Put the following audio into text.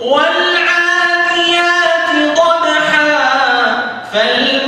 والعاديات ضبحا فال